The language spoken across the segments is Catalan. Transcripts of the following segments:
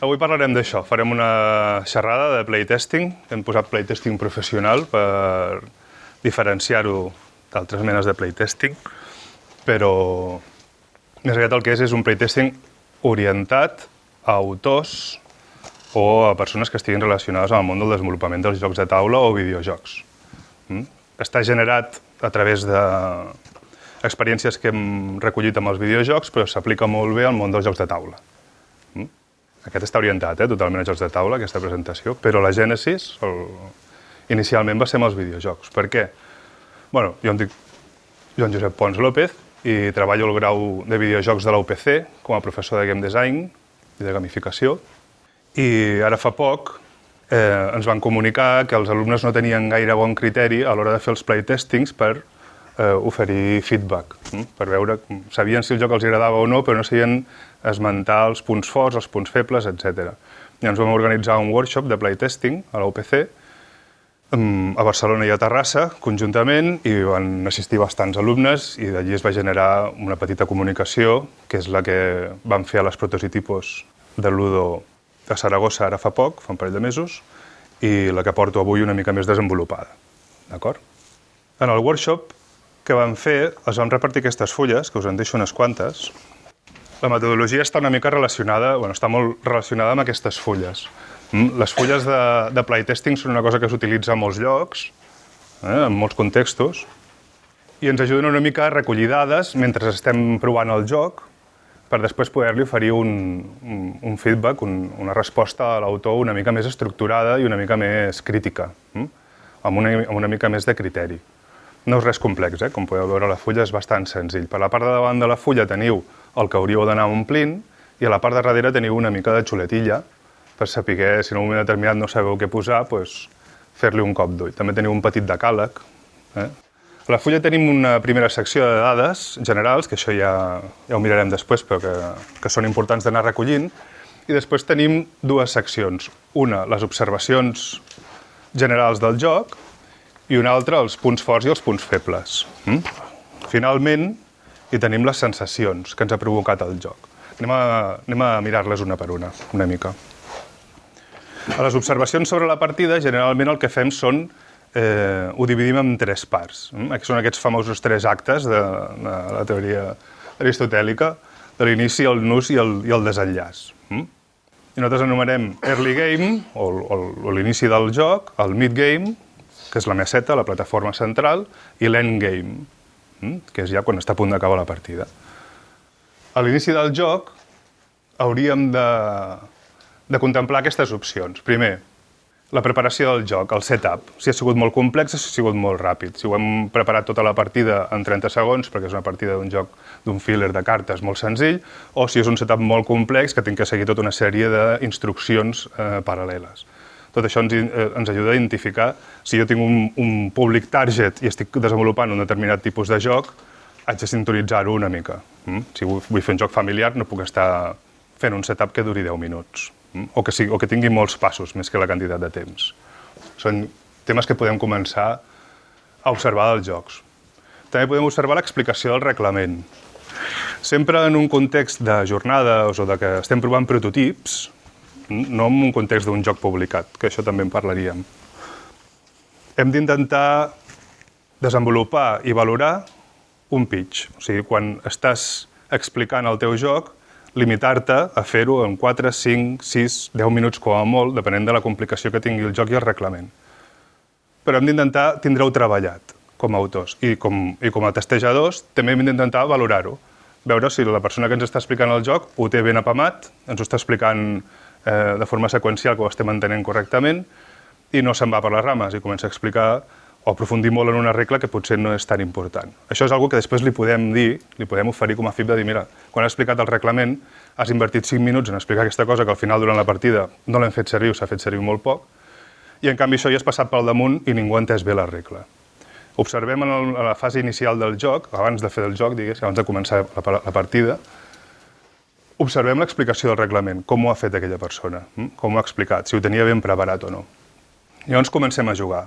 Avui parlarem d'això. Farem una xerrada de playtesting. Hem posat playtesting professional per diferenciar-ho d'altres menes de playtesting, però més aviat el que és és un playtesting orientat a autors o a persones que estiguin relacionades amb el món del desenvolupament dels jocs de taula o videojocs. Mm? Està generat a través de experiències que hem recollit amb els videojocs, però s'aplica molt bé al món dels jocs de taula. Aquest està orientat eh, totalment a jocs de taula, aquesta presentació, però la gènesis el... inicialment va ser amb els videojocs. Per què? Bueno, jo em dic Joan Josep Pons López i treballo al grau de videojocs de la UPC com a professor de game design i de gamificació. I ara fa poc eh, ens van comunicar que els alumnes no tenien gaire bon criteri a l'hora de fer els playtestings per eh, oferir feedback, hm? per veure, sabien si el joc els agradava o no, però no sabien esmentar els punts forts, els punts febles, etc. I ens vam organitzar un workshop de playtesting a la UPC, a Barcelona i a Terrassa, conjuntament, i van assistir bastants alumnes, i d'allí es va generar una petita comunicació, que és la que van fer a les prototipos de Ludo de Saragossa ara fa poc, fa un parell de mesos, i la que porto avui una mica més desenvolupada. D'acord? En el workshop que vam fer, es van repartir aquestes fulles, que us en deixo unes quantes. La metodologia està una mica relacionada, bueno, està molt relacionada amb aquestes fulles. Mm, les fulles de, de playtesting són una cosa que s'utilitza en molts llocs, eh, en molts contextos, i ens ajuden una mica a recollir dades mentre estem provant el joc per després poder-li oferir un, un, un feedback, un, una resposta a l'autor una mica més estructurada i una mica més crítica, hm? amb, una, amb una mica més de criteri. No és res complex, eh? com podeu veure la fulla és bastant senzill. Per la part de davant de la fulla teniu el que hauríeu d'anar omplint i a la part de darrere teniu una mica de xuletilla per saber si en un moment determinat no sabeu què posar, doncs, fer-li un cop d'ull. També teniu un petit decàleg. Eh? A la fulla tenim una primera secció de dades generals, que això ja, ja ho mirarem després, però que, que són importants d'anar recollint, i després tenim dues seccions. Una, les observacions generals del joc, i una altra, els punts forts i els punts febles. Mm? Finalment, hi tenim les sensacions que ens ha provocat el joc. Anem a, a mirar-les una per una, una mica. A les observacions sobre la partida, generalment el que fem són eh, ho dividim en tres parts. Mm? Aquí són aquests famosos tres actes de, de la teoria aristotèlica, de l'inici, el nus i el, i el desenllaç. Mm? I nosaltres anomenem early game, o, o, o l'inici del joc, el mid game, que és la meseta, la plataforma central, i l'end game, mm? que és ja quan està a punt d'acabar la partida. A l'inici del joc hauríem de, de contemplar aquestes opcions. Primer, la preparació del joc, el setup. Si ha sigut molt complex, si ha sigut molt ràpid. Si ho hem preparat tota la partida en 30 segons, perquè és una partida d'un joc d'un filler de cartes molt senzill, o si és un setup molt complex que tinc que seguir tota una sèrie d'instruccions eh, paral·leles. Tot això ens, eh, ens ajuda a identificar si jo tinc un, un públic target i estic desenvolupant un determinat tipus de joc, haig de sintonitzar-ho una mica. Mm? Si vull, vull fer un joc familiar, no puc estar fent un setup que duri 10 minuts o que, sigui, o que tingui molts passos més que la quantitat de temps. Són temes que podem començar a observar dels jocs. També podem observar l'explicació del reglament. Sempre en un context de jornades o de que estem provant prototips, no en un context d'un joc publicat, que això també en parlaríem. Hem d'intentar desenvolupar i valorar un pitch. O sigui, quan estàs explicant el teu joc, limitar-te a fer-ho en 4, 5, 6, 10 minuts com a molt, depenent de la complicació que tingui el joc i el reglament. Però hem d'intentar tindre-ho treballat com a autors i com, i com a testejadors també hem d'intentar valorar-ho. Veure si la persona que ens està explicant el joc ho té ben apamat, ens ho està explicant eh, de forma seqüencial que ho estem entenent correctament i no se'n va per les rames i comença a explicar o aprofundir molt en una regla que potser no és tan important. Això és una que després li podem dir, li podem oferir com a FIP de dir, mira, quan has explicat el reglament, has invertit 5 minuts en explicar aquesta cosa que al final durant la partida no l'hem fet servir o s'ha fet servir molt poc, i en canvi això ja has passat pel damunt i ningú ha entès bé la regla. Observem en, el, en la fase inicial del joc, abans de fer el joc, digués, abans de començar la, la partida, observem l'explicació del reglament, com ho ha fet aquella persona, hm? com ho ha explicat, si ho tenia ben preparat o no. Llavors comencem a jugar.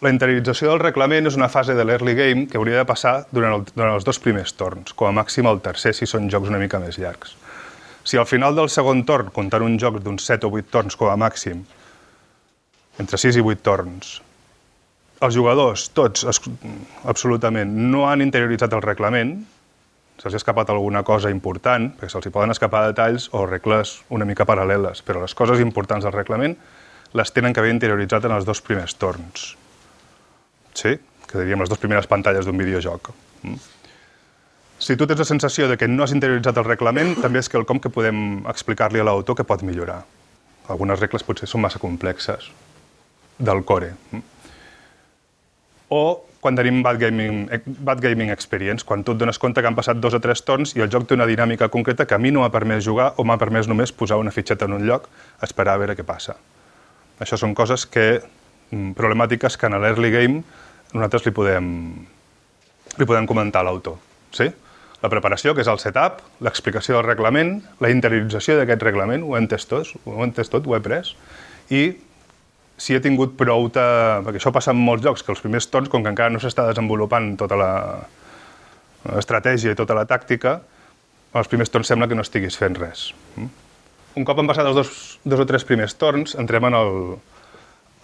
La interiorització del reglament és una fase de l'early game que hauria de passar durant, el, durant els dos primers torns, com a màxim el tercer si són jocs una mica més llargs. Si al final del segon torn, comptant un joc d'uns 7 o 8 torns com a màxim, entre 6 i 8 torns, els jugadors, tots, absolutament, no han interioritzat el reglament, se'ls ha escapat alguna cosa important, perquè se'ls poden escapar detalls o regles una mica paral·leles, però les coses importants del reglament les tenen que haver interioritzat en els dos primers torns. Sí? Que diríem les dues primeres pantalles d'un videojoc. Mm? Si tu tens la sensació de que no has interioritzat el reglament, també és quelcom que podem explicar-li a l'autor que pot millorar. Algunes regles potser són massa complexes del core. Mm? O quan tenim bad gaming, bad gaming experience, quan tu et dones compte que han passat dos o tres torns i el joc té una dinàmica concreta que a mi no m'ha permès jugar o m'ha permès només posar una fitxeta en un lloc, esperar a veure què passa. Això són coses que, mm, problemàtiques que en l'early game nosaltres li podem, li podem comentar a l'autor. Sí? La preparació, que és el setup, l'explicació del reglament, la interiorització d'aquest reglament, ho he entès tot, ho he entès tot, ho he pres, i si he tingut prou... De... perquè això passa en molts jocs, que els primers torns, com que encara no s'està desenvolupant tota l'estratègia i tota la tàctica, els primers torns sembla que no estiguis fent res. Mm? un cop han passat els dos, dos o tres primers torns, entrem en el,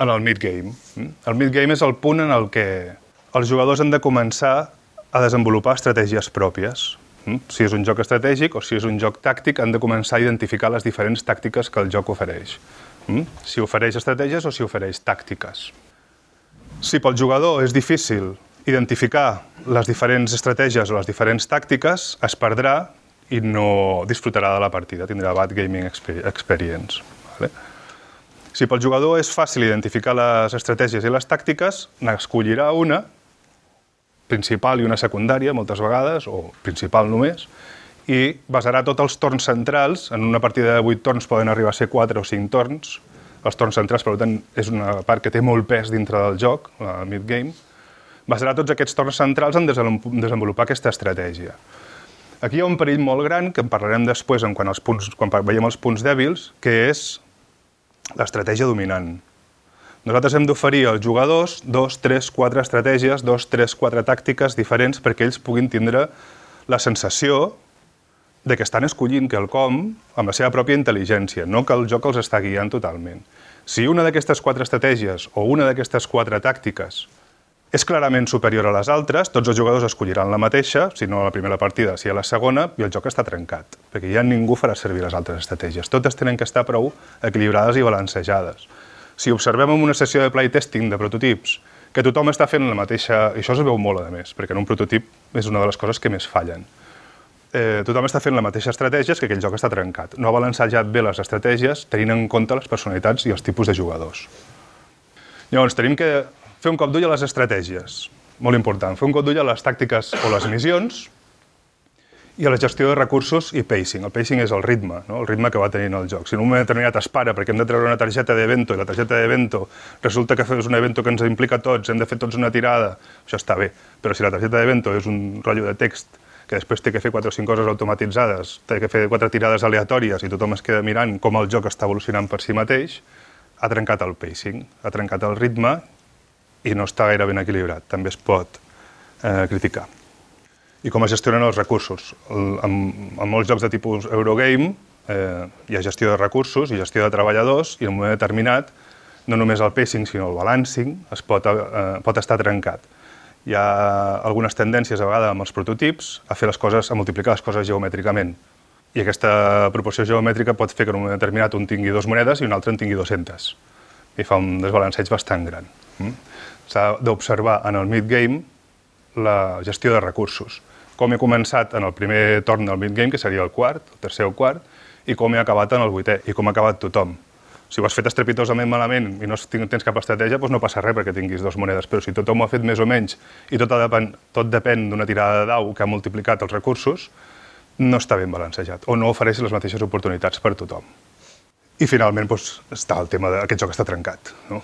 en el mid-game. Mm? El mid-game és el punt en el que els jugadors han de començar a desenvolupar estratègies pròpies. Mm? Si és un joc estratègic o si és un joc tàctic, han de començar a identificar les diferents tàctiques que el joc ofereix. Mm? Si ofereix estratègies o si ofereix tàctiques. Si pel jugador és difícil identificar les diferents estratègies o les diferents tàctiques, es perdrà i no disfrutarà de la partida, tindrà bad gaming experience. Vale? Si pel jugador és fàcil identificar les estratègies i les tàctiques, n'escollirà una, principal i una secundària, moltes vegades, o principal només, i basarà tots els torns centrals, en una partida de 8 torns poden arribar a ser 4 o 5 torns, els torns centrals, per tant, és una part que té molt pes dintre del joc, la mid-game, basarà tots aquests torns centrals en desenvolupar aquesta estratègia. Aquí hi ha un perill molt gran, que en parlarem després en quan, els punts, quan veiem els punts dèbils, que és l'estratègia dominant. Nosaltres hem d'oferir als jugadors dos, tres, quatre estratègies, dos, tres, quatre tàctiques diferents perquè ells puguin tindre la sensació de que estan escollint quelcom amb la seva pròpia intel·ligència, no que el joc els està guiant totalment. Si una d'aquestes quatre estratègies o una d'aquestes quatre tàctiques és clarament superior a les altres, tots els jugadors escolliran la mateixa, si no a la primera partida, si a la segona, i el joc està trencat, perquè ja ningú farà servir les altres estratègies. Totes tenen que estar prou equilibrades i balancejades. Si observem en una sessió de playtesting de prototips que tothom està fent la mateixa... I això es veu molt, a més, perquè en un prototip és una de les coses que més fallen. Eh, tothom està fent la mateixa estratègia, que aquell joc està trencat. No ha balancejat bé les estratègies tenint en compte les personalitats i els tipus de jugadors. Llavors, tenim que fer un cop d'ull a les estratègies, molt important. Fer un cop d'ull a les tàctiques o les missions i a la gestió de recursos i pacing. El pacing és el ritme, no? el ritme que va tenint el joc. Si en un moment determinat es para perquè hem de treure una targeta d'evento i la targeta d'evento resulta que és un evento que ens implica tots, hem de fer tots una tirada, això està bé. Però si la targeta d'evento és un rotllo de text que després té que fer quatre o cinc coses automatitzades, té que fer quatre tirades aleatòries i tothom es queda mirant com el joc està evolucionant per si mateix, ha trencat el pacing, ha trencat el ritme i no està gaire ben equilibrat. També es pot eh, criticar. I com es gestionen els recursos. El, en, en molts jocs de tipus Eurogame eh, hi ha gestió de recursos i gestió de treballadors i en un moment determinat no només el pacing sinó el balancing es pot, eh, pot estar trencat. Hi ha algunes tendències a vegades amb els prototips a fer les coses, a multiplicar les coses geomètricament. I aquesta proporció geomètrica pot fer que en un moment determinat un tingui dues monedes i un altre en tingui 200. I fa un desbalanceig bastant gran. Mm? s'ha d'observar en el mid-game la gestió de recursos. Com he començat en el primer torn del mid-game, que seria el quart, el tercer o quart, i com he acabat en el vuitè, i com ha acabat tothom. Si ho has fet estrepitosament malament i no tens cap estratègia, doncs no passa res perquè tinguis dues monedes, però si tothom ho ha fet més o menys i tot, depèn, tot depèn d'una tirada de dau que ha multiplicat els recursos, no està ben balancejat o no ofereix les mateixes oportunitats per tothom. I finalment doncs, està el tema d'aquest joc està trencat. No?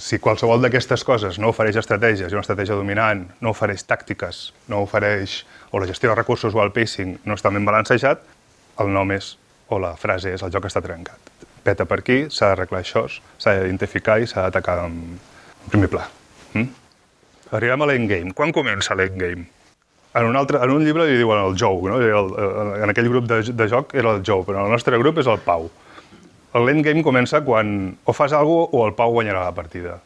Si qualsevol d'aquestes coses no ofereix estratègies i una estratègia dominant, no ofereix tàctiques, no ofereix o la gestió de recursos o el pacing no està ben balancejat, el nom és, o la frase és el joc està trencat. Peta per aquí, s'ha d'arreglar això, s'ha d'identificar i s'ha d'atacar en primer pla. Mm? Arribem a l'endgame. Quan comença l'endgame? en un, altre, en un llibre li diuen el Joe, no? El, el, en aquell grup de, de joc era el Joe, però en el nostre grup és el Pau. L'endgame comença quan o fas alguna cosa o el Pau guanyarà la partida,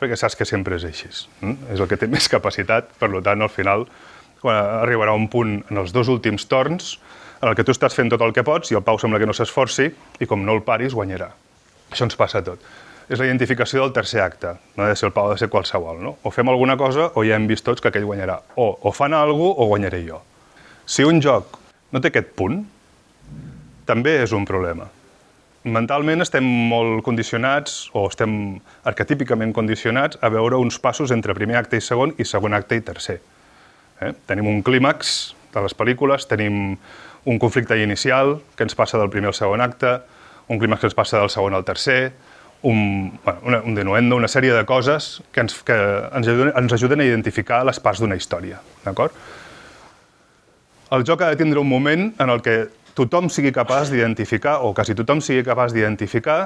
perquè saps que sempre és així. Mm? És el que té més capacitat, per tant, al final quan arribarà un punt en els dos últims torns en el que tu estàs fent tot el que pots i el Pau sembla que no s'esforci i com no el paris guanyarà. Això ens passa a tot és la identificació del tercer acte. No ha de ser el Pau, ha de ser qualsevol. No? O fem alguna cosa o ja hem vist tots que aquell guanyarà. O, o fan alguna cosa o guanyaré jo. Si un joc no té aquest punt, també és un problema. Mentalment estem molt condicionats, o estem arquetípicament condicionats, a veure uns passos entre primer acte i segon i segon acte i tercer. Eh? Tenim un clímax de les pel·lícules, tenim un conflicte inicial que ens passa del primer al segon acte, un clímax que ens passa del segon al tercer, un, bueno, una, un denuendo, una sèrie de coses que ens, que ens, ajuden, ens ajuden a identificar les parts d'una història, d'acord? El joc ha de tindre un moment en el que tothom sigui capaç d'identificar, o quasi tothom sigui capaç d'identificar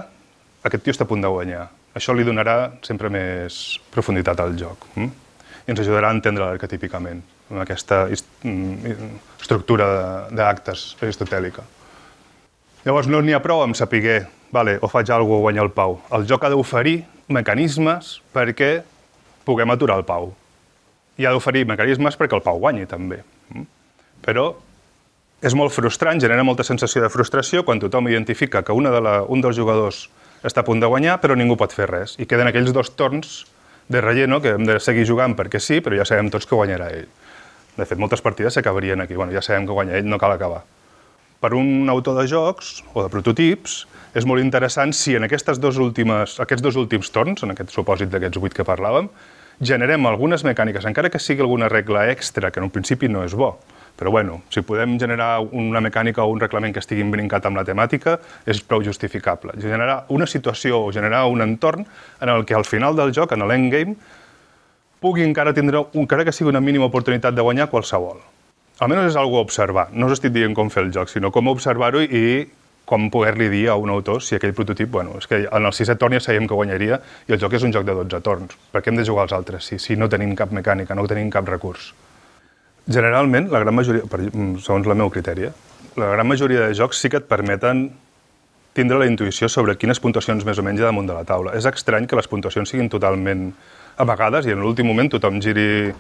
aquest tio està a punt de guanyar. Això li donarà sempre més profunditat al joc. Hm? I ens ajudarà a entendre arquetípicament amb aquesta mm, estructura d'actes aristotèlica. Llavors no n'hi ha prou amb saber vale, o faig alguna cosa o guanyar el Pau. El joc ha d'oferir mecanismes perquè puguem aturar el Pau. I ha d'oferir mecanismes perquè el Pau guanyi, també. Mm? Però és molt frustrant, genera molta sensació de frustració quan tothom identifica que una de la, un dels jugadors està a punt de guanyar, però ningú pot fer res. I queden aquells dos torns de relleno que hem de seguir jugant perquè sí, però ja sabem tots que guanyarà ell. De fet, moltes partides s'acabarien aquí. Bueno, ja sabem que guanya ell, no cal acabar. Per un autor de jocs o de prototips, és molt interessant si en aquestes dos últimes, aquests dos últims torns, en aquest supòsit d'aquests vuit que parlàvem, generem algunes mecàniques, encara que sigui alguna regla extra, que en un principi no és bo, però bueno, si podem generar una mecànica o un reglament que estigui brincat amb la temàtica, és prou justificable. Generar una situació o generar un entorn en el que al final del joc, en l'endgame, pugui encara tindre, encara que sigui una mínima oportunitat de guanyar qualsevol. Almenys és algo a observar. No us estic dient com fer el joc, sinó com observar-ho i com poder-li dir a un autor si aquell prototip, bueno, és que en el sisè torn ja sabíem que guanyaria i el joc és un joc de 12 torns. Per què hem de jugar als altres si, si no tenim cap mecànica, no tenim cap recurs? Generalment, la gran majoria, per, segons la meva critèria, la gran majoria de jocs sí que et permeten tindre la intuïció sobre quines puntuacions més o menys hi ha damunt de la taula. És estrany que les puntuacions siguin totalment amagades i en l'últim moment tothom giri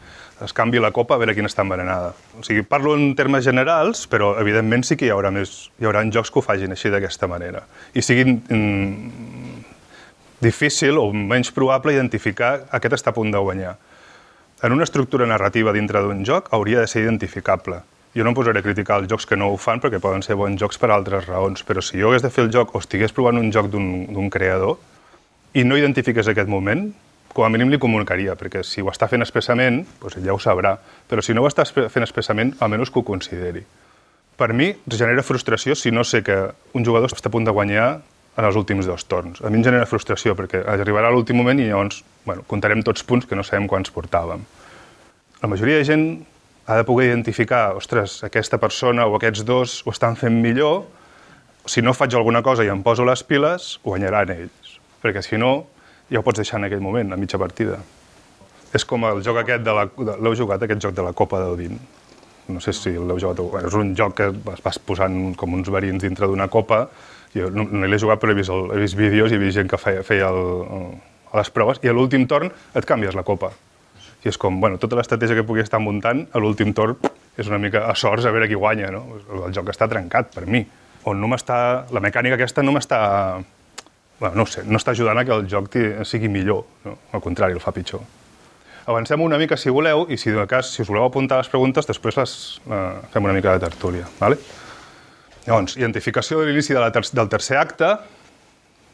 es canvi la copa a veure quina està envenenada. O sigui, parlo en termes generals, però evidentment sí que hi haurà, més, hi haurà jocs que ho fagin així d'aquesta manera. I siguin mm, difícil o menys probable identificar aquest està a punt de guanyar. En una estructura narrativa dintre d'un joc hauria de ser identificable. Jo no em posaré a criticar els jocs que no ho fan perquè poden ser bons jocs per altres raons, però si jo hagués de fer el joc o estigués provant un joc d'un creador i no identifiques aquest moment, com a mínim li comunicaria, perquè si ho està fent expressament, doncs ja ho sabrà, però si no ho està fent expressament, almenys que ho consideri. Per mi, genera frustració si no sé que un jugador està a punt de guanyar en els últims dos torns. A mi em genera frustració, perquè arribarà l'últim moment i llavors bueno, comptarem tots punts que no sabem quants portàvem. La majoria de gent ha de poder identificar, ostres, aquesta persona o aquests dos ho estan fent millor, si no faig alguna cosa i em poso les piles, guanyaran ells. Perquè si no, ja ho pots deixar en aquell moment, a mitja partida. És com el joc aquest de la... L'heu jugat, aquest joc de la Copa del Vin? No sé si l'heu jugat. És un joc que vas posant com uns verins dintre d'una copa. Jo no, no l'he jugat, però he vist, el, he vist vídeos i he vist gent que feia, feia el, el, les proves i a l'últim torn et canvies la copa. I és com, bueno, tota l'estratègia que pugui estar muntant, a l'últim torn és una mica a sorts a veure qui guanya, no? El joc està trencat per mi. On no m'està... La mecànica aquesta no m'està bueno, no sé, no està ajudant a que el joc sigui millor, no? al contrari, el fa pitjor. Avancem una mica, si voleu, i si de cas, si us voleu apuntar les preguntes, després les eh, fem una mica de tertúlia. Vale? Llavors, identificació de l'inici de ter del tercer acte,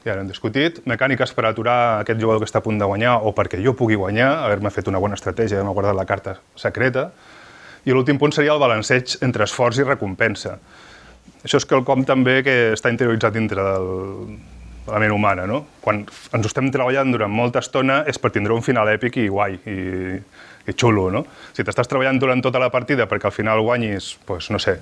ja hem discutit, mecàniques per aturar aquest jugador que està a punt de guanyar o perquè jo pugui guanyar, haver-me fet una bona estratègia, haver-me guardat la carta secreta, i l'últim punt seria el balanceig entre esforç i recompensa. Això és quelcom també que està interioritzat dintre del, la ment humana, no? Quan ens estem treballant durant molta estona és per tindre un final èpic i guai, i, i xulo, no? Si t'estàs treballant durant tota la partida perquè al final guanyis, pues, no sé,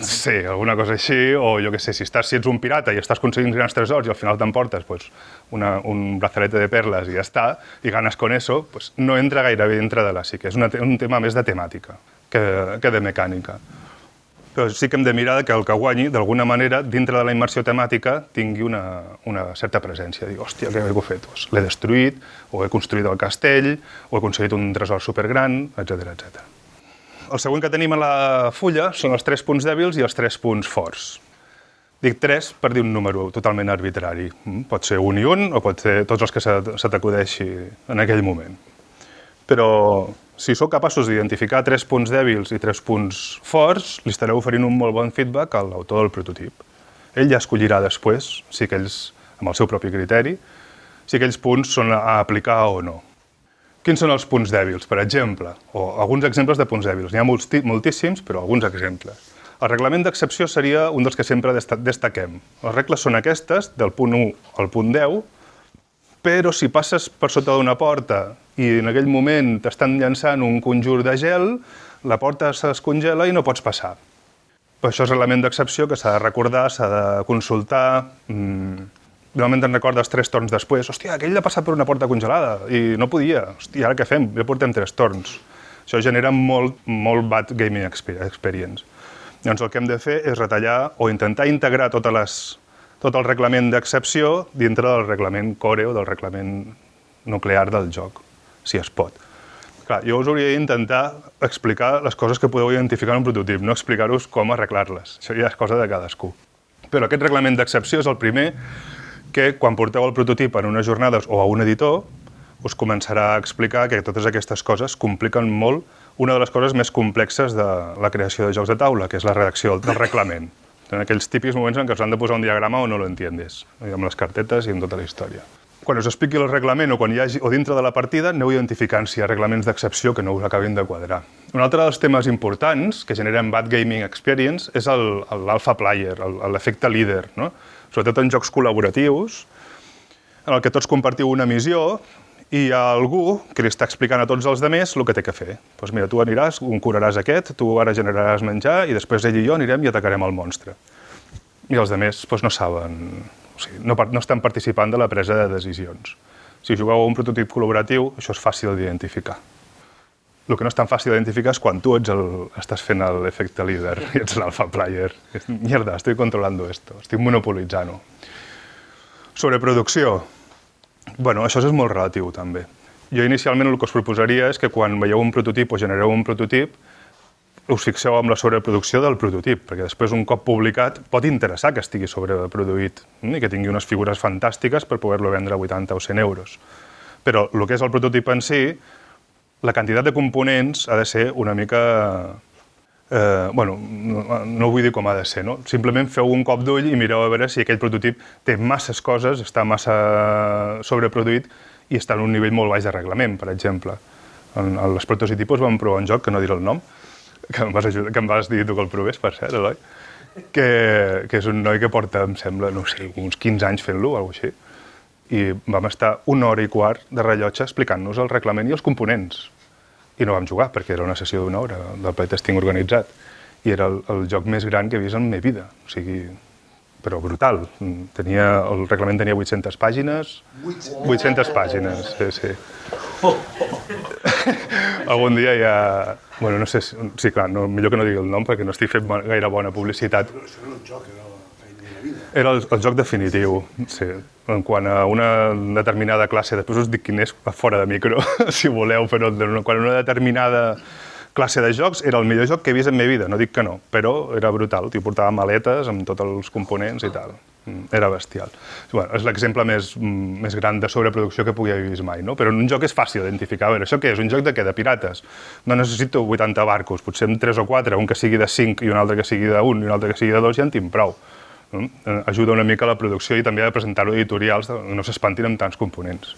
sí, alguna cosa així, o jo què sé, si, estàs, si ets un pirata i estàs aconseguint grans tresors i al final t'emportes pues, una, un brazalete de perles i ja està, i ganes con eso, pues, no entra gairebé dintre de la psique, és una, un tema més de temàtica. que, que de mecànica. Però sí que hem de mirar que el que guanyi, d'alguna manera, dintre de la immersió temàtica, tingui una, una certa presència. Dic, hòstia, què he fet? Pues, L'he destruït, o he construït el castell, o he aconseguit un tresor supergran, etc etc. El següent que tenim a la fulla són els tres punts dèbils i els tres punts forts. Dic tres per dir un número totalment arbitrari. Mm, pot ser un i un, o pot ser tots els que se t'acudeixi en aquell moment. Però si sou capaços d'identificar tres punts dèbils i tres punts forts, li estareu oferint un molt bon feedback a l'autor del prototip. Ell ja escollirà després, si aquells, amb el seu propi criteri, si aquells punts són a aplicar o no. Quins són els punts dèbils, per exemple? O alguns exemples de punts dèbils. N'hi ha moltíssims, però alguns exemples. El reglament d'excepció seria un dels que sempre destaquem. Les regles són aquestes, del punt 1 al punt 10, però si passes per sota d'una porta i en aquell moment t'estan llançant un conjur de gel, la porta s'escongela i no pots passar. Per això és l'element d'excepció que s'ha de recordar, s'ha de consultar... Mm, normalment te'n recordes tres torns després. Hòstia, aquell ha passat per una porta congelada i no podia. Hòstia, ara què fem? Ja portem tres torns. Això genera molt, molt bad gaming experience. Llavors el que hem de fer és retallar o intentar integrar totes les tot el reglament d'excepció dintre del reglament core o del reglament nuclear del joc, si es pot. Clar, jo us hauria d'intentar explicar les coses que podeu identificar en un prototip, no explicar-vos com arreglar-les. Això ja és cosa de cadascú. Però aquest reglament d'excepció és el primer que, quan porteu el prototip en unes jornades o a un editor, us començarà a explicar que totes aquestes coses compliquen molt una de les coses més complexes de la creació de jocs de taula, que és la redacció del reglament en aquells típics moments en què us han de posar un diagrama o no lo entiendes, amb les cartetes i amb tota la història. Quan us expliqui el reglament o quan hi hagi, o dintre de la partida, aneu identificant si hi ha reglaments d'excepció que no us acabin de quadrar. Un altre dels temes importants que generen bad gaming experience és l'alpha player, l'efecte líder, no? sobretot en jocs col·laboratius, en el que tots compartiu una missió i hi ha algú que li està explicant a tots els demés el que té que fer. Doncs pues mira, tu aniràs, un curaràs aquest, tu ara generaràs menjar i després ell i jo anirem i atacarem el monstre. I els demés pues, no saben, o sigui, no, no estan participant de la presa de decisions. Si jugueu a un prototip col·laboratiu, això és fàcil d'identificar. El que no és tan fàcil d'identificar és quan tu ets el, estàs fent l'efecte líder i ets l'alpha player. Mierda, estic controlant esto, estic monopolitzant-ho. Sobre producció, bueno, això és molt relatiu, també. Jo inicialment el que us proposaria és que quan veieu un prototip o genereu un prototip, us fixeu amb la sobreproducció del prototip, perquè després, un cop publicat, pot interessar que estigui sobreproduït mm, i que tingui unes figures fantàstiques per poder-lo vendre a 80 o 100 euros. Però el que és el prototip en si, la quantitat de components ha de ser una mica eh, bueno, no, no vull dir com ha de ser, no? Simplement feu un cop d'ull i mireu a veure si aquell prototip té masses coses, està massa sobreproduït i està en un nivell molt baix de reglament, per exemple. En, en les prototipos vam provar un joc, que no diré el nom, que em vas, ajudar, que em vas dir tu que el provés, per cert, Eloi, que, que és un noi que porta, em sembla, no sé, uns 15 anys fent-lo, o alguna així, i vam estar una hora i quart de rellotge explicant-nos el reglament i els components i no vam jugar perquè era una sessió d'una hora del playtesting organitzat i era el, el joc més gran que he vist en la meva vida, o sigui, però brutal. Tenia, el reglament tenia 800 pàgines, 800, 800 pàgines, sí, sí. Algun dia ja... Bueno, no sé, si, sí, clar, no, millor que no digui el nom perquè no estic fent gaire bona publicitat. Però això era un joc, era era el, el joc definitiu, sí. En quant a una determinada classe, després us dic quin és fora de micro, si voleu, però quan una determinada classe de jocs era el millor joc que he vist en meva vida, no dic que no, però era brutal, t'hi portava maletes amb tots els components i tal. Mm, era bestial. Bueno, és l'exemple més, més gran de sobreproducció que pugui haver vist mai, no? Però en un joc és fàcil d'identificar. A veure, això què és? Un joc de què? De pirates. No necessito 80 barcos, potser amb 3 o 4, un que sigui de 5 i un altre que sigui de 1 i un altre que sigui de 2 ja en tinc prou. No? Eh, ajuda una mica a la producció i també a presentar-ho editorials, no s'espantin amb tants components.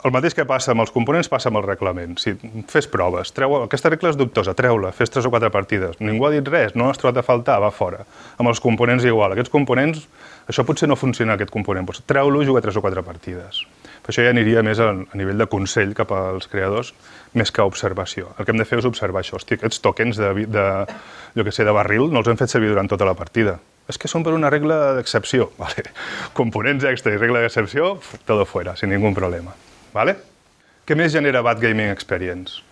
El mateix que passa amb els components passa amb el reglament. Si fes proves, treu, aquesta regla és dubtosa, treu-la, fes tres o quatre partides. Ningú ha dit res, no has trobat a faltar, va fora. Amb els components igual. Aquests components, això potser no funciona, aquest component, doncs treu-lo i juga tres o quatre partides. Per això ja aniria més a, a nivell de consell cap als creadors, més que observació. El que hem de fer és observar això. Hosti, aquests tokens de, de, jo que sé, de barril no els hem fet servir durant tota la partida és que són per una regla d'excepció. Vale. Components extra i regla d'excepció, todo fuera, sin ningún problema. Vale? Què més genera Bad Gaming Experience?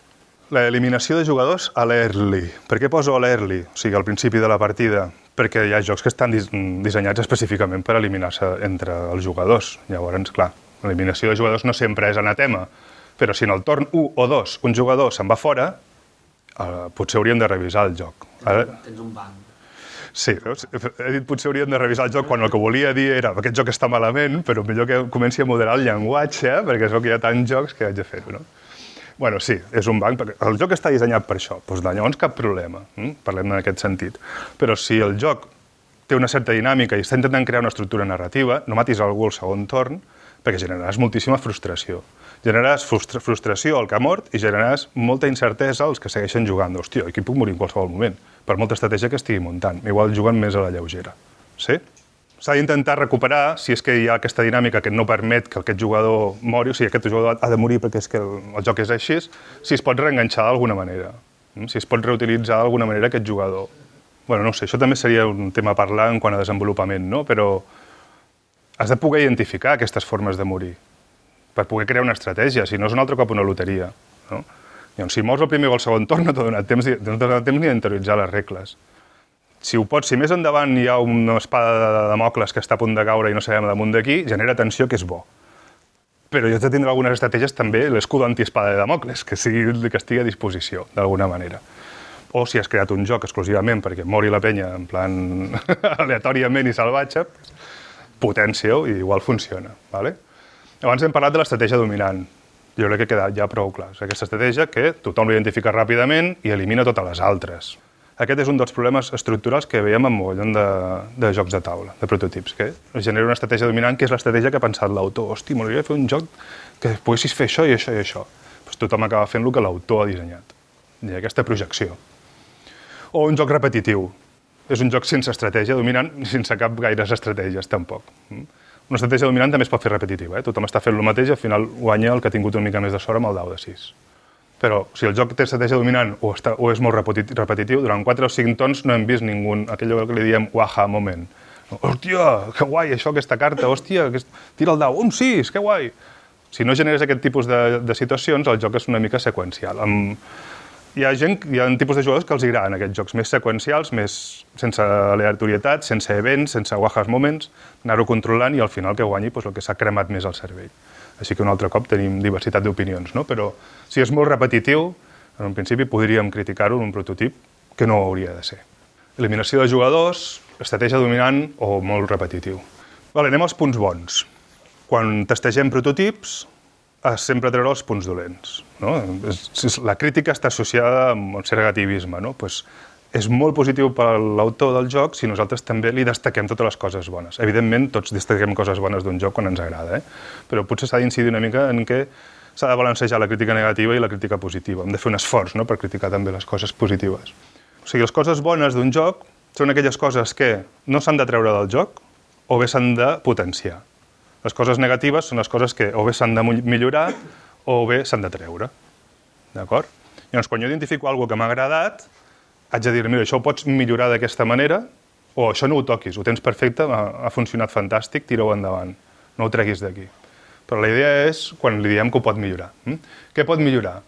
l'eliminació de jugadors a l'early. Per què poso a l'early? O sigui, al principi de la partida. Perquè hi ha jocs que estan dissenyats específicament per eliminar-se entre els jugadors. Llavors, clar, l'eliminació de jugadors no sempre és anatema, però si en el torn 1 o 2 un jugador se'n va fora, eh, potser hauríem de revisar el joc. Ara... Tens un banc. Sí, veus? he dit potser hauríem de revisar el joc quan el que volia dir era aquest joc està malament, però millor que comenci a moderar el llenguatge, perquè és que hi ha tants jocs que haig de fer-ho, no? Bueno, sí, és un banc, perquè el joc està dissenyat per això, doncs llavors cap problema, hm? parlem en aquest sentit. Però si el joc té una certa dinàmica i està intentant crear una estructura narrativa, no matis algú al segon torn, perquè generaràs moltíssima frustració. Generaràs frustra frustració al que ha mort i generaràs molta incertesa als que segueixen jugant. Hòstia, aquí puc morir en qualsevol moment per molta estratègia que estigui muntant. Igual juguen més a la lleugera. Sí? S'ha d'intentar recuperar si és que hi ha aquesta dinàmica que no permet que aquest jugador mori, o sigui, aquest jugador ha de morir perquè és que el, el joc és així, si es pot reenganxar d'alguna manera, mm? si es pot reutilitzar d'alguna manera aquest jugador. bueno, no sé, això també seria un tema a parlar en quant a desenvolupament, no? però has de poder identificar aquestes formes de morir per poder crear una estratègia, si no és un altre cop una loteria. No? Llavors, si mors el primer o el segon torn, no t'ha donat temps, no donat temps ni d'interioritzar les regles. Si ho pots, si més endavant hi ha una espada de Damocles que està a punt de caure i no sabem damunt d'aquí, genera tensió, que és bo. Però jo he de tindre algunes estratègies també l'escut antiespada de Damocles, que, sigui, que estigui a disposició, d'alguna manera. O si has creat un joc exclusivament perquè mori la penya en plan aleatòriament i salvatge, potència-ho i igual funciona. ¿vale? Abans hem parlat de l'estratègia dominant jo crec que ha quedat ja prou clar. És aquesta estratègia que tothom l'identifica ràpidament i elimina totes les altres. Aquest és un dels problemes estructurals que veiem en mogollon de, de jocs de taula, de prototips, que genera una estratègia dominant que és l'estratègia que ha pensat l'autor. Hosti, m'hauria fer un joc que poguessis fer això i això i això. Pues tothom acaba fent el que l'autor ha dissenyat. Ha aquesta projecció. O un joc repetitiu. És un joc sense estratègia dominant, sense cap gaires estratègies, tampoc. Mm? Una estratègia dominant també es pot fer repetitiva. Eh? Tothom està fent el mateix i al final guanya el que ha tingut una mica més de sort amb el dau de 6. Però si el joc té estratègia dominant o, està, o és molt repetitiu, durant 4 o 5 tons no hem vist ningú, aquell que li diem waha moment. Hòstia, que guai, això, aquesta carta, hòstia, que tira el dau, un 6, que guai. Si no generes aquest tipus de, de situacions, el joc és una mica seqüencial. Amb, hi ha gent, hi ha tipus de jugadors que els agraden aquests jocs més seqüencials, més sense aleatorietat, sense events, sense wahas moments, anar-ho controlant i al final que guanyi doncs, el que s'ha cremat més al cervell. Així que un altre cop tenim diversitat d'opinions, no? però si és molt repetitiu, en un principi podríem criticar-ho en un prototip que no hauria de ser. Eliminació de jugadors, estratègia dominant o molt repetitiu. Vale, anem als punts bons. Quan testegem prototips, sempre treure els punts dolents. No? La crítica està associada amb un cert negativisme. No? Pues és molt positiu per l'autor del joc si nosaltres també li destaquem totes les coses bones. Evidentment, tots destaquem coses bones d'un joc quan ens agrada, eh? però potser s'ha d'incidir una mica en què s'ha de balancejar la crítica negativa i la crítica positiva. Hem de fer un esforç no? per criticar també les coses positives. O sigui, les coses bones d'un joc són aquelles coses que no s'han de treure del joc o bé s'han de potenciar. Les coses negatives són les coses que o bé s'han de millorar o bé s'han de treure. D'acord? Llavors, quan jo identifico alguna que m'ha agradat, haig de dir, mira, això ho pots millorar d'aquesta manera, o això no ho toquis, ho tens perfecte, ha, ha funcionat fantàstic, tira-ho endavant, no ho treguis d'aquí. Però la idea és quan li diem que ho pot millorar. Hm? Què pot millorar?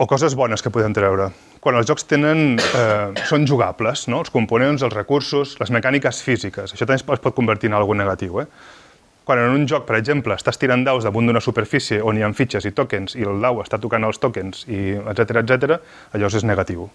O coses bones que podem treure. Quan els jocs tenen, eh, són jugables, no? els components, els recursos, les mecàniques físiques. Això també es pot convertir en alguna negatiu. Eh? Quan en un joc, per exemple, estàs tirant daus damunt d'una superfície on hi ha fitxes i tokens i el dau està tocant els tokens, i etc etc, allò és negatiu.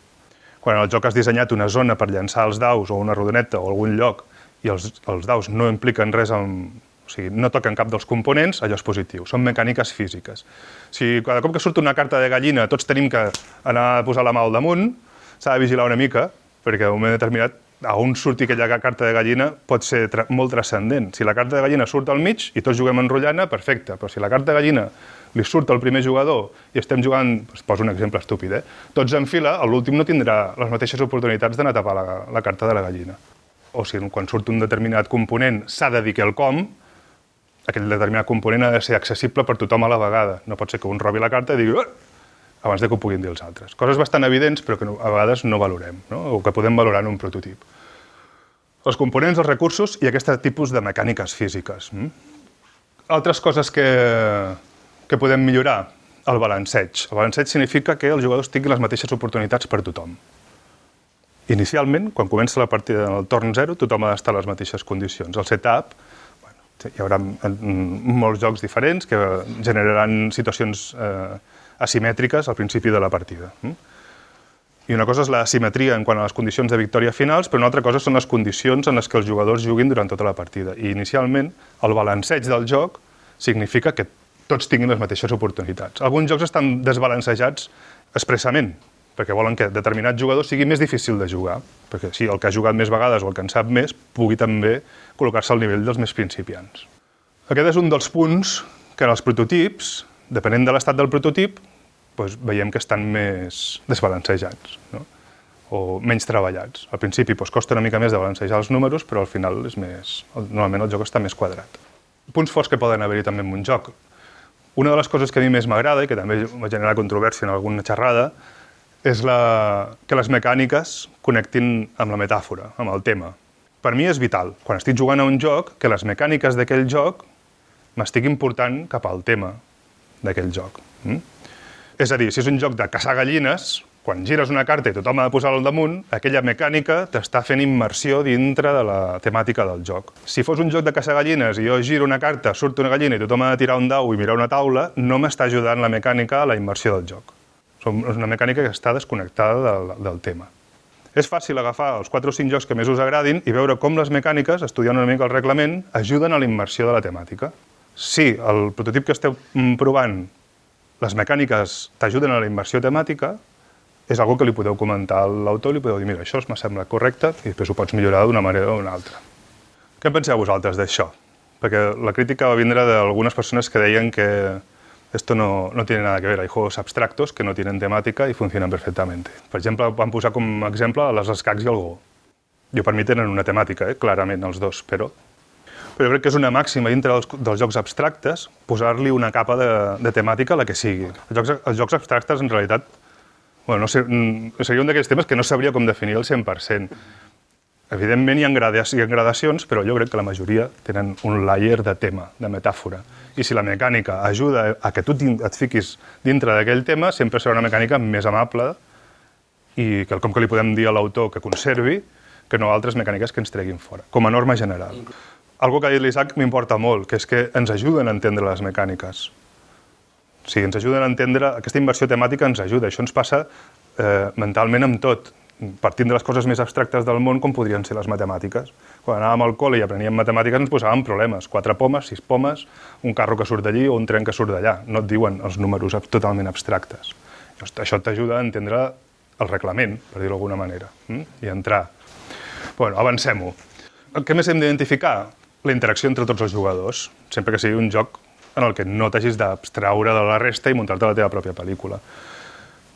Quan el joc has dissenyat una zona per llançar els daus o una rodoneta o algun lloc i els, els daus no impliquen res amb, o sigui, no toquen cap dels components, allò és positiu. Són mecàniques físiques. Si cada cop que surt una carta de gallina tots tenim que anar a posar la mà al damunt, s'ha de vigilar una mica, perquè en un moment determinat a on surti aquella carta de gallina pot ser tra molt transcendent. Si la carta de gallina surt al mig i tots juguem enrotllana, perfecte, però si la carta de gallina li surt al primer jugador i estem jugant, es poso un exemple estúpid, eh? tots en fila, l'últim no tindrà les mateixes oportunitats d'anar a tapar la, la carta de la gallina. O si quan surt un determinat component s'ha de dir que el com, aquell determinat component ha de ser accessible per tothom a la vegada. No pot ser que un robi la carta i digui abans de que ho puguin dir els altres. Coses bastant evidents, però que a vegades no valorem, no? o que podem valorar en un prototip. Els components, els recursos i aquest tipus de mecàniques físiques. Mm? Altres coses que, que podem millorar. el balanceig. El balanceig significa que els jugadors tinguin les mateixes oportunitats per tothom. Inicialment, quan comença la partida en el torn 0, tothom ha d'estar a les mateixes condicions. El setup, bueno, hi haurà molts jocs diferents que generaran situacions eh, asimètriques al principi de la partida. Mm? I una cosa és la simetria en quant a les condicions de victòria finals, però una altra cosa són les condicions en les que els jugadors juguin durant tota la partida. I inicialment, el balanceig del joc significa que tots tinguin les mateixes oportunitats. Alguns jocs estan desbalancejats expressament, perquè volen que determinat jugador sigui més difícil de jugar, perquè si el que ha jugat més vegades o el que en sap més pugui també col·locar-se al nivell dels més principiants. Aquest és un dels punts que en els prototips, depenent de l'estat del prototip, doncs veiem que estan més desbalancejats no? o menys treballats. Al principi doncs, costa una mica més de balancejar els números, però al final és més, normalment el joc està més quadrat. Punts forts que poden haver-hi també en un joc. Una de les coses que a mi més m'agrada i que també va generar controvèrsia en alguna xerrada és la... que les mecàniques connectin amb la metàfora, amb el tema. Per mi és vital, quan estic jugant a un joc, que les mecàniques d'aquell joc m'estiguin portant cap al tema d'aquell joc. Mm? És a dir, si és un joc de caçar gallines, quan gires una carta i tothom ha de posar-la al damunt, aquella mecànica t'està fent immersió dintre de la temàtica del joc. Si fos un joc de caçar gallines i jo giro una carta, surt una gallina i tothom ha de tirar un dau i mirar una taula, no m'està ajudant la mecànica a la immersió del joc. És una mecànica que està desconnectada del, del tema. És fàcil agafar els 4 o 5 jocs que més us agradin i veure com les mecàniques, estudiant una mica el reglament, ajuden a la immersió de la temàtica. Si el prototip que esteu provant les mecàniques t'ajuden a la inversió temàtica, és algo que li podeu comentar a l'autor, li podeu dir, mira, això me sembla correcte, i després ho pots millorar d'una manera o d'una altra. Què en penseu vosaltres d'això? Perquè la crítica va vindre d'algunes persones que deien que esto no, no tiene nada que ver, hay juegos abstractos que no tienen temática y funcionan perfectamente. Per exemple, van posar com a exemple les escacs i el Go. Jo per mi tenen una temàtica, eh? clarament, els dos, però però crec que és una màxima dintre dels, dels jocs abstractes posar-li una capa de, de temàtica a la que sigui. Els jocs, els jocs abstractes, en realitat, bueno, no sé, mm, seria un d'aquells temes que no sabria com definir el 100%. Evidentment hi ha, gradacions, hi ha gradacions, però jo crec que la majoria tenen un layer de tema, de metàfora. I si la mecànica ajuda a que tu et fiquis dintre d'aquell tema, sempre serà una mecànica més amable i que com que li podem dir a l'autor que conservi, que no altres mecàniques que ens treguin fora, com a norma general algo que ha dit l'Isaac m'importa molt, que és que ens ajuden a entendre les mecàniques. O sigui, ens ajuden a entendre, aquesta inversió temàtica ens ajuda, això ens passa eh, mentalment amb tot, partint de les coses més abstractes del món com podrien ser les matemàtiques. Quan anàvem al col·le i apreníem matemàtiques ens posàvem problemes, quatre pomes, sis pomes, un carro que surt d'allí o un tren que surt d'allà. No et diuen els números totalment abstractes. Això t'ajuda a entendre el reglament, per dir-ho d'alguna manera, hm? i entrar. Bueno, avancem-ho. Què més hem d'identificar? La interacció entre tots els jugadors, sempre que sigui un joc en el que no t'hagis d'abstraure de la resta i muntar-te la teva pròpia pel·lícula.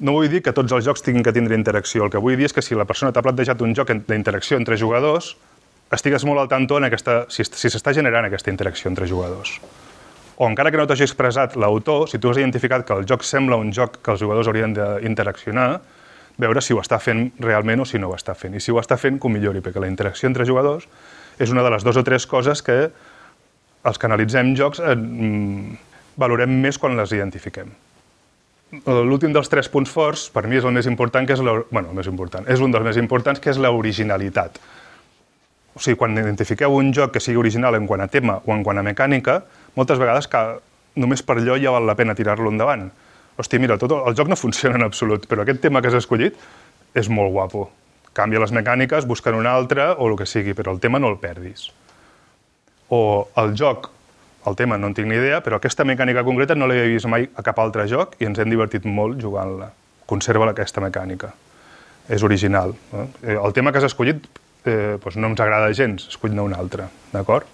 No vull dir que tots els jocs tinguin que tindre interacció, el que vull dir és que si la persona t'ha plantejat un joc d'interacció entre jugadors, estigues molt al tanto en aquesta, si, si s'està generant aquesta interacció entre jugadors. O encara que no t'hagi expressat l'autor, si tu has identificat que el joc sembla un joc que els jugadors haurien d'interaccionar, veure si ho està fent realment o si no ho està fent. I si ho està fent, que ho millori, perquè la interacció entre jugadors és una de les dues o tres coses que els que analitzem jocs eh, valorem més quan les identifiquem. L'últim dels tres punts forts, per mi és el més important, que és la, bueno, el més important, és un dels més importants, que és l'originalitat. O sigui, quan identifiqueu un joc que sigui original en quant a tema o en quant a mecànica, moltes vegades que només per allò ja val la pena tirar-lo endavant. Hòstia, mira, tot el, el joc no funciona en absolut, però aquest tema que has escollit és molt guapo canvia les mecàniques, busquen una altra o el que sigui, però el tema no el perdis. O el joc, el tema no en tinc ni idea, però aquesta mecànica concreta no l'he vist mai a cap altre joc i ens hem divertit molt jugant-la. Conserva aquesta mecànica. És original. No? Eh, el tema que has escollit eh, doncs no ens agrada gens, escoll-ne un altre, d'acord?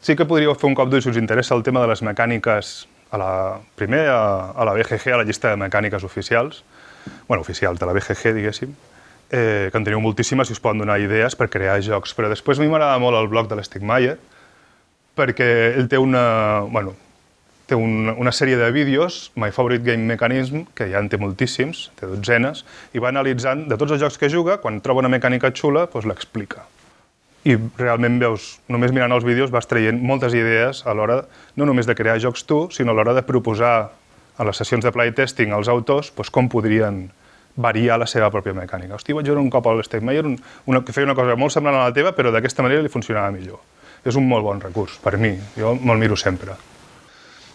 Sí que podríeu fer un cop d'ull si us interessa el tema de les mecàniques a la, primer a, a la BGG, a la llista de mecàniques oficials, bueno, oficials de la BGG, diguéssim, eh, que en teniu moltíssimes i us poden donar idees per crear jocs. Però després a mi m'agrada molt el blog de l'Stigmayer, perquè ell té una, bueno, té un, una sèrie de vídeos, My Favorite Game Mechanism, que ja en té moltíssims, té dotzenes, i va analitzant de tots els jocs que juga, quan troba una mecànica xula, doncs l'explica. I realment veus, només mirant els vídeos vas traient moltes idees a l'hora no només de crear jocs tu, sinó a l'hora de proposar a les sessions de playtesting els autors doncs, com podrien variar la seva pròpia mecànica. Hosti, vaig veure un cop al Steve Meyer una, que feia una cosa molt semblant a la teva, però d'aquesta manera li funcionava millor. És un molt bon recurs, per mi. Jo me'l miro sempre.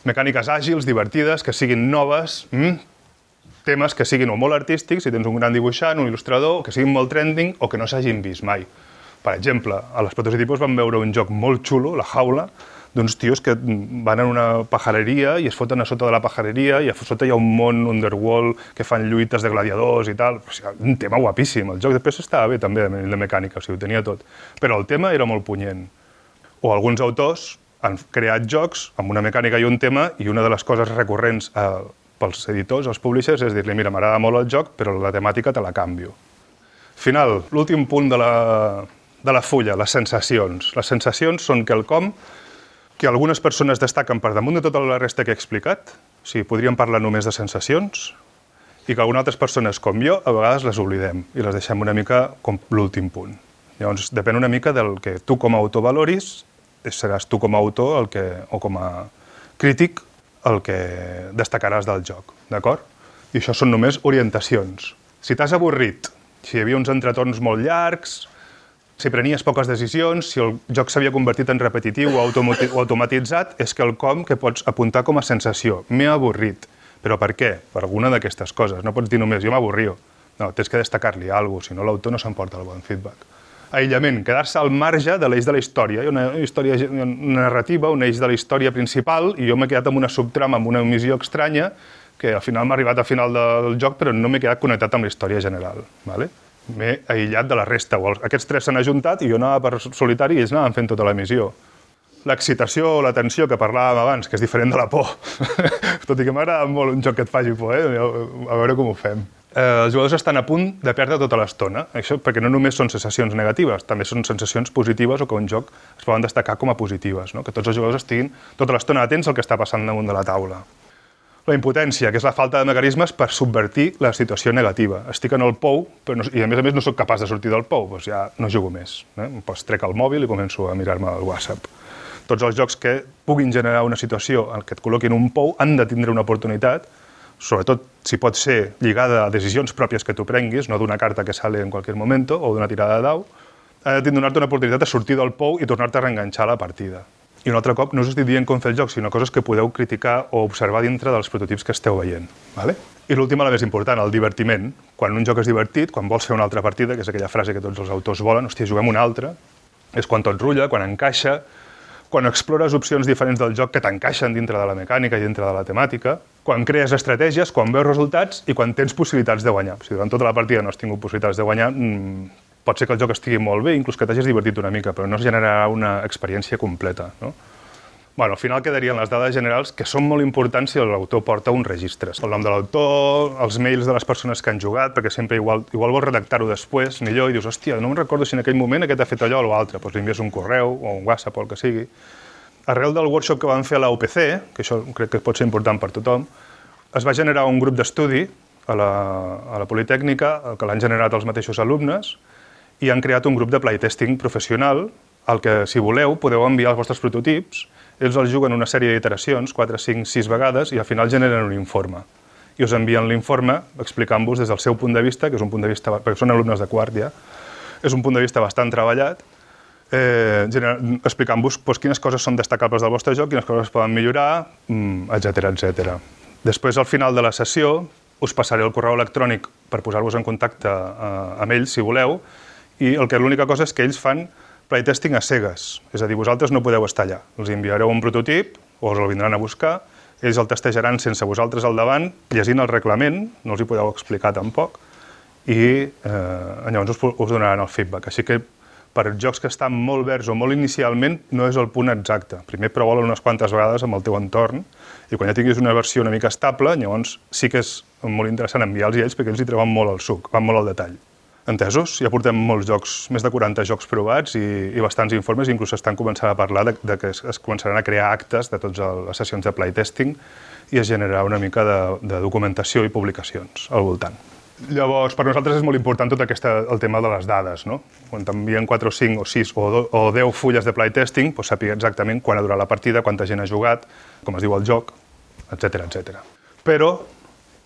Mecàniques àgils, divertides, que siguin noves, mm, temes que siguin o molt artístics, si tens un gran dibuixant, un il·lustrador, que siguin molt trending o que no s'hagin vist mai. Per exemple, a les prototipos vam veure un joc molt xulo, La Jaula, d'uns tios que van en una pajareria i es foten a sota de la pajareria i a sota hi ha un món underworld que fan lluites de gladiadors i tal. O sigui, un tema guapíssim. El joc després estava bé també de mecànica, o sigui, ho tenia tot. Però el tema era molt punyent. O alguns autors han creat jocs amb una mecànica i un tema i una de les coses recurrents eh, pels editors, els publishers, és dir-li, mira, m'agrada molt el joc, però la temàtica te la canvio. Final, l'últim punt de la, de la fulla, les sensacions. Les sensacions són quelcom que algunes persones destaquen per damunt de tota la resta que he explicat, o sigui, podríem parlar només de sensacions, i que algunes altres persones, com jo, a vegades les oblidem i les deixem una mica com l'últim punt. Llavors, depèn una mica del que tu com a autor valoris, seràs tu com a autor el que, o com a crític el que destacaràs del joc, d'acord? I això són només orientacions. Si t'has avorrit, si hi havia uns entretorns molt llargs, si prenies poques decisions, si el joc s'havia convertit en repetitiu o, o automatitzat, és que el com que pots apuntar com a sensació. M'he avorrit. Però per què? Per alguna d'aquestes coses. No pots dir només, jo m'avorrio. No, tens que destacar-li alguna cosa, si no l'autor no s'emporta el bon feedback. Aïllament, quedar-se al marge de l'eix de la història. Hi ha una història una narrativa, un eix de la història principal, i jo m'he quedat amb una subtrama, amb una missió estranya, que al final m'ha arribat a final del joc, però no m'he quedat connectat amb la història general. ¿vale? M'he aïllat de la resta. O aquests tres s'han ajuntat i jo anava per solitari i ells anaven fent tota la missió. L'excitació o la tensió que parlàvem abans, que és diferent de la por. Tot i que m'agrada molt un joc que et faci por, eh? a veure com ho fem. Eh, els jugadors estan a punt de perdre tota l'estona, això perquè no només són sensacions negatives, també són sensacions positives o que un joc es poden destacar com a positives, no? que tots els jugadors estiguin tota l'estona atents al que està passant damunt de la taula. La impotència, que és la falta de mecanismes per subvertir la situació negativa. Estic en el pou però no, i a més a més no sóc capaç de sortir del pou, doncs ja no jugo més. Eh? Pues trec el mòbil i començo a mirar-me el WhatsApp. Tots els jocs que puguin generar una situació en què et col·loquin un pou han de tindre una oportunitat, sobretot si pot ser lligada a decisions pròpies que tu prenguis, no d'una carta que sale en qualsevol moment o d'una tirada de dau, ha de donar-te una oportunitat de sortir del pou i tornar-te a reenganxar la partida. I un altre cop, no us estic dient com fer el joc, sinó coses que podeu criticar o observar dintre dels prototips que esteu veient. Vale? I l'última, la més important, el divertiment. Quan un joc és divertit, quan vols fer una altra partida, que és aquella frase que tots els autors volen, hòstia, juguem una altra, és quan tot rutlla, quan encaixa, quan explores opcions diferents del joc que t'encaixen dintre de la mecànica i dintre de la temàtica, quan crees estratègies, quan veus resultats i quan tens possibilitats de guanyar. Si durant tota la partida no has tingut possibilitats de guanyar, mmm, pot ser que el joc estigui molt bé, inclús que t'hagis divertit una mica, però no es generarà una experiència completa. No? Bueno, al final quedarien les dades generals, que són molt importants si l'autor porta un registre. El nom de l'autor, els mails de les persones que han jugat, perquè sempre igual, igual vols redactar-ho després, millor, i dius, hòstia, no em recordo si en aquell moment aquest ha fet allò o l'altre, doncs li envies un correu o un WhatsApp o el que sigui. Arrel del workshop que van fer a la UPC, que això crec que pot ser important per tothom, es va generar un grup d'estudi a, la, a la Politècnica, que l'han generat els mateixos alumnes, i han creat un grup de playtesting professional al que, si voleu, podeu enviar els vostres prototips, ells els juguen una sèrie d'iteracions, 4, 5, 6 vegades, i al final generen un informe. I us envien l'informe explicant-vos des del seu punt de vista, que és un punt de vista, perquè són alumnes de quart ja, és un punt de vista bastant treballat, eh, explicant-vos doncs, quines coses són destacables del vostre joc, quines coses es poden millorar, etc mm, etc. Després, al final de la sessió, us passaré el correu electrònic per posar-vos en contacte eh, amb ells, si voleu, i el que l'única cosa és que ells fan playtesting a cegues, és a dir, vosaltres no podeu estar allà. Els enviareu un prototip o us el vindran a buscar, ells el testejaran sense vosaltres al davant, llegint el reglament, no els hi podeu explicar tampoc, i eh, llavors us, us donaran el feedback. Així que per jocs que estan molt verds o molt inicialment no és el punt exacte. Primer prova unes quantes vegades amb el teu entorn i quan ja tinguis una versió una mica estable, llavors sí que és molt interessant enviar-los a ells perquè ells hi treuen molt el suc, van molt al detall. Entesos? Ja portem molts jocs, més de 40 jocs provats i, i bastants informes, inclús estan començant a parlar de, de que es, es començaran a crear actes de totes les sessions de playtesting i es generarà una mica de, de documentació i publicacions al voltant. Llavors, per nosaltres és molt important tot aquesta, el tema de les dades. No? Quan t'envien 4 o 5 o 6 o, do, o 10 fulles de playtesting, doncs sàpiga exactament quan ha durat la partida, quanta gent ha jugat, com es diu el joc, etc etc. Però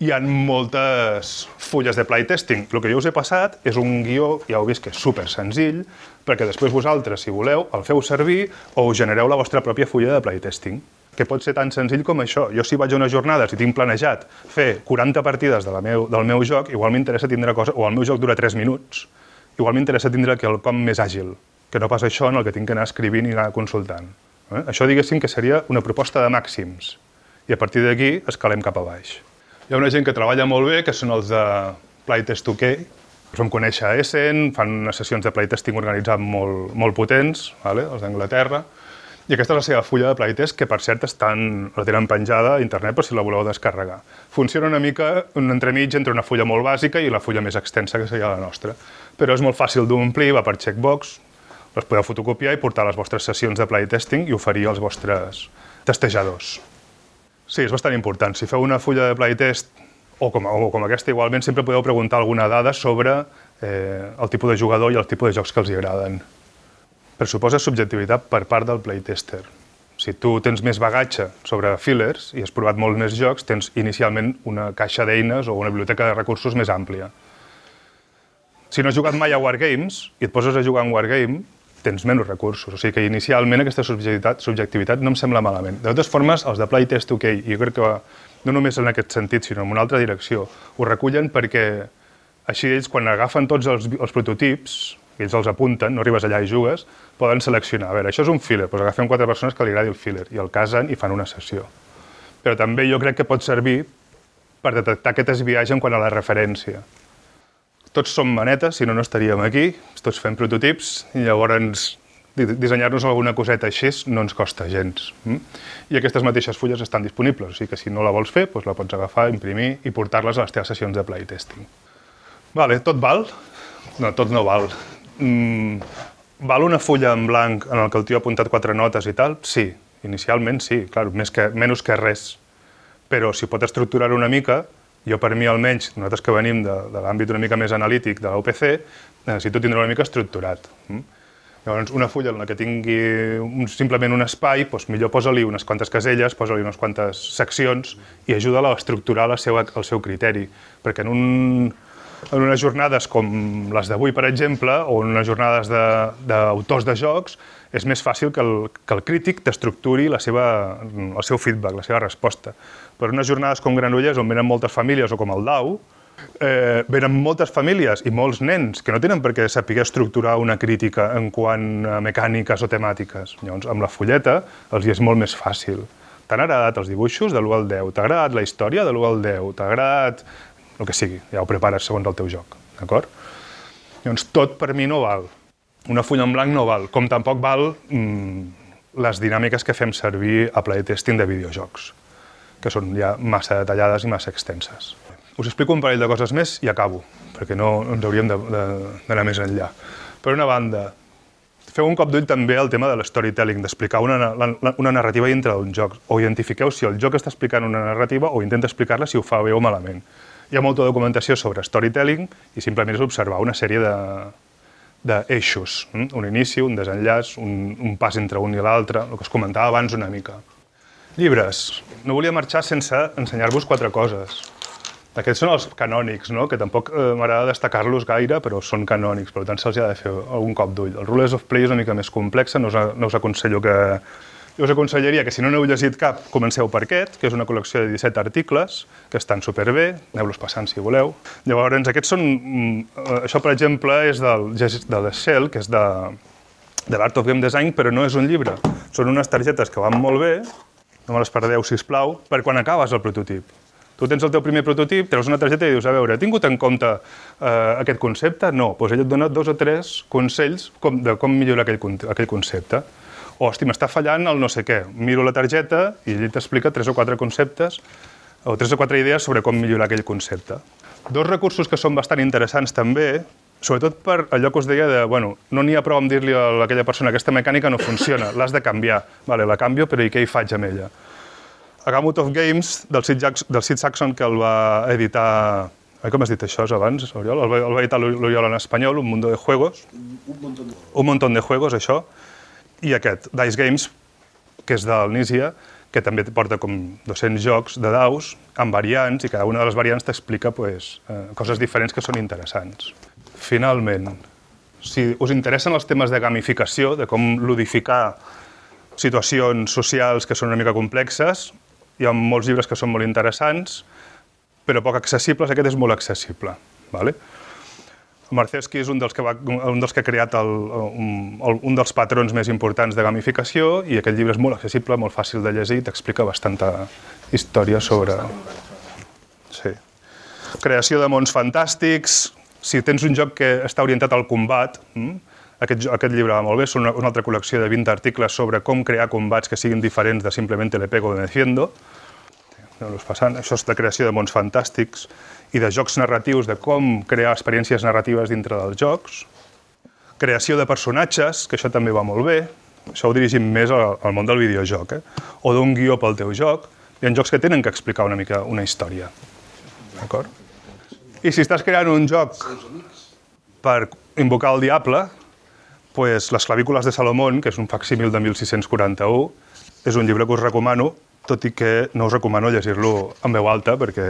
hi ha moltes fulles de playtesting. El que jo us he passat és un guió, ja heu vist que és super senzill, perquè després vosaltres, si voleu, el feu servir o us genereu la vostra pròpia fulla de playtesting que pot ser tan senzill com això. Jo si vaig a una jornada, si tinc planejat fer 40 partides de la meu, del meu joc, igual m'interessa tindre cosa, o el meu joc dura 3 minuts, igual m'interessa tindre quelcom més àgil, que no pas això en el que tinc que anar escrivint i anar consultant. Eh? Això diguéssim que seria una proposta de màxims, i a partir d'aquí escalem cap a baix. Hi ha una gent que treballa molt bé, que són els de Playtest UK, els vam conèixer a Essen, fan unes sessions de playtesting organitzat molt, molt potents, vale? els d'Anglaterra, i aquesta és la seva fulla de playtest, que per cert estan, la tenen penjada a internet per si la voleu descarregar. Funciona una mica un entremig entre una fulla molt bàsica i la fulla més extensa, que seria la nostra. Però és molt fàcil d'omplir, va per checkbox, les podeu fotocopiar i portar a les vostres sessions de playtesting i oferir als vostres testejadors. Sí, és bastant important. Si feu una fulla de playtest o com, o com aquesta, igualment sempre podeu preguntar alguna dada sobre eh, el tipus de jugador i el tipus de jocs que els agraden. Pressuposa subjectivitat per part del playtester. Si tu tens més bagatge sobre fillers i has provat molts més jocs, tens inicialment una caixa d'eines o una biblioteca de recursos més àmplia. Si no has jugat mai a Wargames i et poses a jugar en Wargame, tens menys recursos. O sigui que inicialment aquesta subjectivitat, subjectivitat no em sembla malament. De totes formes, els de Playtest OK, i jo crec que no només en aquest sentit, sinó en una altra direcció, ho recullen perquè així ells, quan agafen tots els, els prototips, ells els apunten, no arribes allà i jugues, poden seleccionar. A veure, això és un filler, doncs agafem quatre persones que li agradi el filler i el casen i fan una sessió. Però també jo crec que pot servir per detectar aquest esbiatge en quant a la referència tots som manetes, si no, no estaríem aquí, tots fem prototips, i llavors dissenyar-nos alguna coseta així no ens costa gens. Mm? I aquestes mateixes fulles estan disponibles, o sigui que si no la vols fer, doncs la pots agafar, imprimir i portar-les a les teves sessions de playtesting. Vale, tot val? No, tot no val. Mm, val una fulla en blanc en el que el tio ha apuntat quatre notes i tal? Sí, inicialment sí, clar, més que, menys que res. Però si pot estructurar una mica, jo, per mi, almenys, nosaltres que venim de, de l'àmbit una mica més analític de l'UPC, necessito tindre una mica estructurat. Mm? Llavors, una fulla en la que tingui un, simplement un espai, doncs millor posa-li unes quantes caselles, posa-li unes quantes seccions i ajuda-la a estructurar la seva, el seu criteri. Perquè en, un, en unes jornades com les d'avui, per exemple, o en unes jornades d'autors de, de jocs, és més fàcil que el, que el crític t'estructuri el seu feedback, la seva resposta. Per unes jornades com Granollers, on venen moltes famílies, o com el DAU, eh, venen moltes famílies i molts nens que no tenen per què saber estructurar una crítica en quant a mecàniques o temàtiques. Llavors, amb la fulleta els hi és molt més fàcil. T'han agradat els dibuixos de l'1 al 10, t'ha agradat la història de l'1 al 10, t'ha agradat el que sigui, ja ho prepares segons el teu joc, d'acord? Llavors, tot per mi no val una fulla en blanc no val, com tampoc val mm, les dinàmiques que fem servir a playtesting de videojocs, que són ja massa detallades i massa extenses. Us explico un parell de coses més i acabo, perquè no ens hauríem d'anar més enllà. Per una banda, feu un cop d'ull també al tema de l'storytelling, d'explicar una, una narrativa dintre d'un joc, o identifiqueu si el joc està explicant una narrativa o intenta explicar-la si ho fa bé o malament. Hi ha molta documentació sobre storytelling i simplement és observar una sèrie de, d'eixos, hm? un inici, un desenllaç, un, un pas entre un i l'altre, el que es comentava abans una mica. Llibres. No volia marxar sense ensenyar-vos quatre coses. Aquests són els canònics, no? que tampoc eh, m'agrada destacar-los gaire, però són canònics, per tant se'ls ha de fer algun cop d'ull. El Rulers of Play és una mica més complexa, no us, no us aconsello que, jo us aconsellaria que si no n'heu llegit cap, comenceu per aquest, que és una col·lecció de 17 articles, que estan superbé, aneu-los passant si voleu. Llavors, aquests són... Mm, això, per exemple, és del, de Shell, que és de, de l'Art of Game Design, però no és un llibre. Són unes targetes que van molt bé, no me les perdeu, si plau, per quan acabes el prototip. Tu tens el teu primer prototip, treus una targeta i dius, a veure, he tingut en compte eh, aquest concepte? No, doncs ell et dona dos o tres consells com, de com millorar aquell, aquell concepte hosti, m'està fallant el no sé què. Miro la targeta i ell t'explica tres o quatre conceptes o tres o quatre idees sobre com millorar aquell concepte. Dos recursos que són bastant interessants també, sobretot per allò que us deia de, bueno, no n'hi ha prou amb dir-li a aquella persona aquesta mecànica no funciona, l'has de canviar. Vale, la canvio, però i què hi faig amb ella? A Gamut of Games, del Sid, Jackson, del Sid Saxon, que el va editar... Ai, com has dit això abans, Oriol? El va, el va editar l'Oriol en espanyol, Un mundo de juegos. Un montón de juegos. Un montón de juegos, això i aquest, Dice Games, que és del Nícia, que també porta com 200 jocs de daus amb variants i cada una de les variants t'explica pues, eh, coses diferents que són interessants. Finalment, si us interessen els temes de gamificació, de com ludificar situacions socials que són una mica complexes, hi ha molts llibres que són molt interessants, però poc accessibles, aquest és molt accessible. Vale? Marceski és un dels que, va, un dels que ha creat el, un, un dels patrons més importants de gamificació i aquest llibre és molt accessible, molt fàcil de llegir i t'explica bastanta història sobre... Sí. Creació de mons fantàstics, si tens un joc que està orientat al combat, hm? aquest, aquest llibre va molt bé, és una, una altra col·lecció de 20 articles sobre com crear combats que siguin diferents de simplement le pego o me defiendo, passant. Això és de creació de mons fantàstics i de jocs narratius, de com crear experiències narratives dintre dels jocs. Creació de personatges, que això també va molt bé. Això ho dirigim més al, al món del videojoc. Eh? O d'un guió pel teu joc. Hi ha jocs que tenen que explicar una mica una història. D'acord? I si estàs creant un joc per invocar el diable, pues, Les clavícules de Salomón, que és un facsímil de 1641, és un llibre que us recomano tot i que no us recomano llegir-lo en veu alta perquè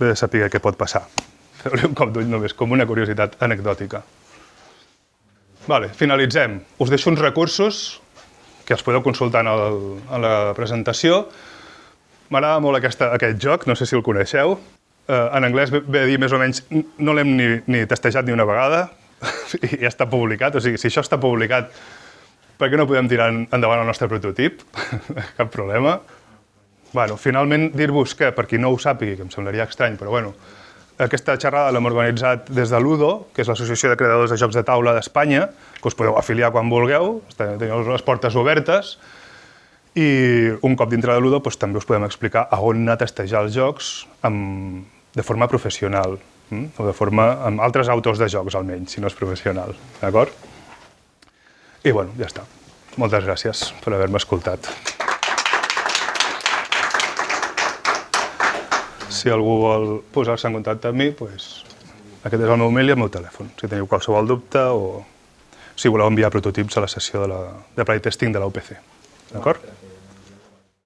de saber què pot passar. Feu-li un cop d'ull només, com una curiositat anecdòtica. Vale, finalitzem. Us deixo uns recursos que els podeu consultar en, el, en la presentació. M'agrada molt aquesta, aquest joc, no sé si el coneixeu. Eh, en anglès ve a dir més o menys, no l'hem ni, ni testejat ni una vegada, i ja està publicat, o sigui, si això està publicat per què no podem tirar endavant el nostre prototip? Cap problema. Bueno, finalment, dir-vos que, per qui no ho sàpigui, que em semblaria estrany, però bueno, aquesta xerrada l'hem organitzat des de l'UDO, que és l'Associació de Creadors de Jocs de Taula d'Espanya, que us podeu afiliar quan vulgueu, teniu les portes obertes, i un cop dintre de l'UDO doncs, també us podem explicar a on anar a testejar els jocs amb, de forma professional, hm? o de forma amb altres autors de jocs, almenys, si no és professional. D'acord? I bueno, ja està. Moltes gràcies per haver-me escoltat. Si algú vol posar-se en contacte amb mi, doncs, aquest és el meu mail i el meu telèfon. Si teniu qualsevol dubte o si voleu enviar prototips a la sessió de, la, de playtesting de la UPC. D'acord?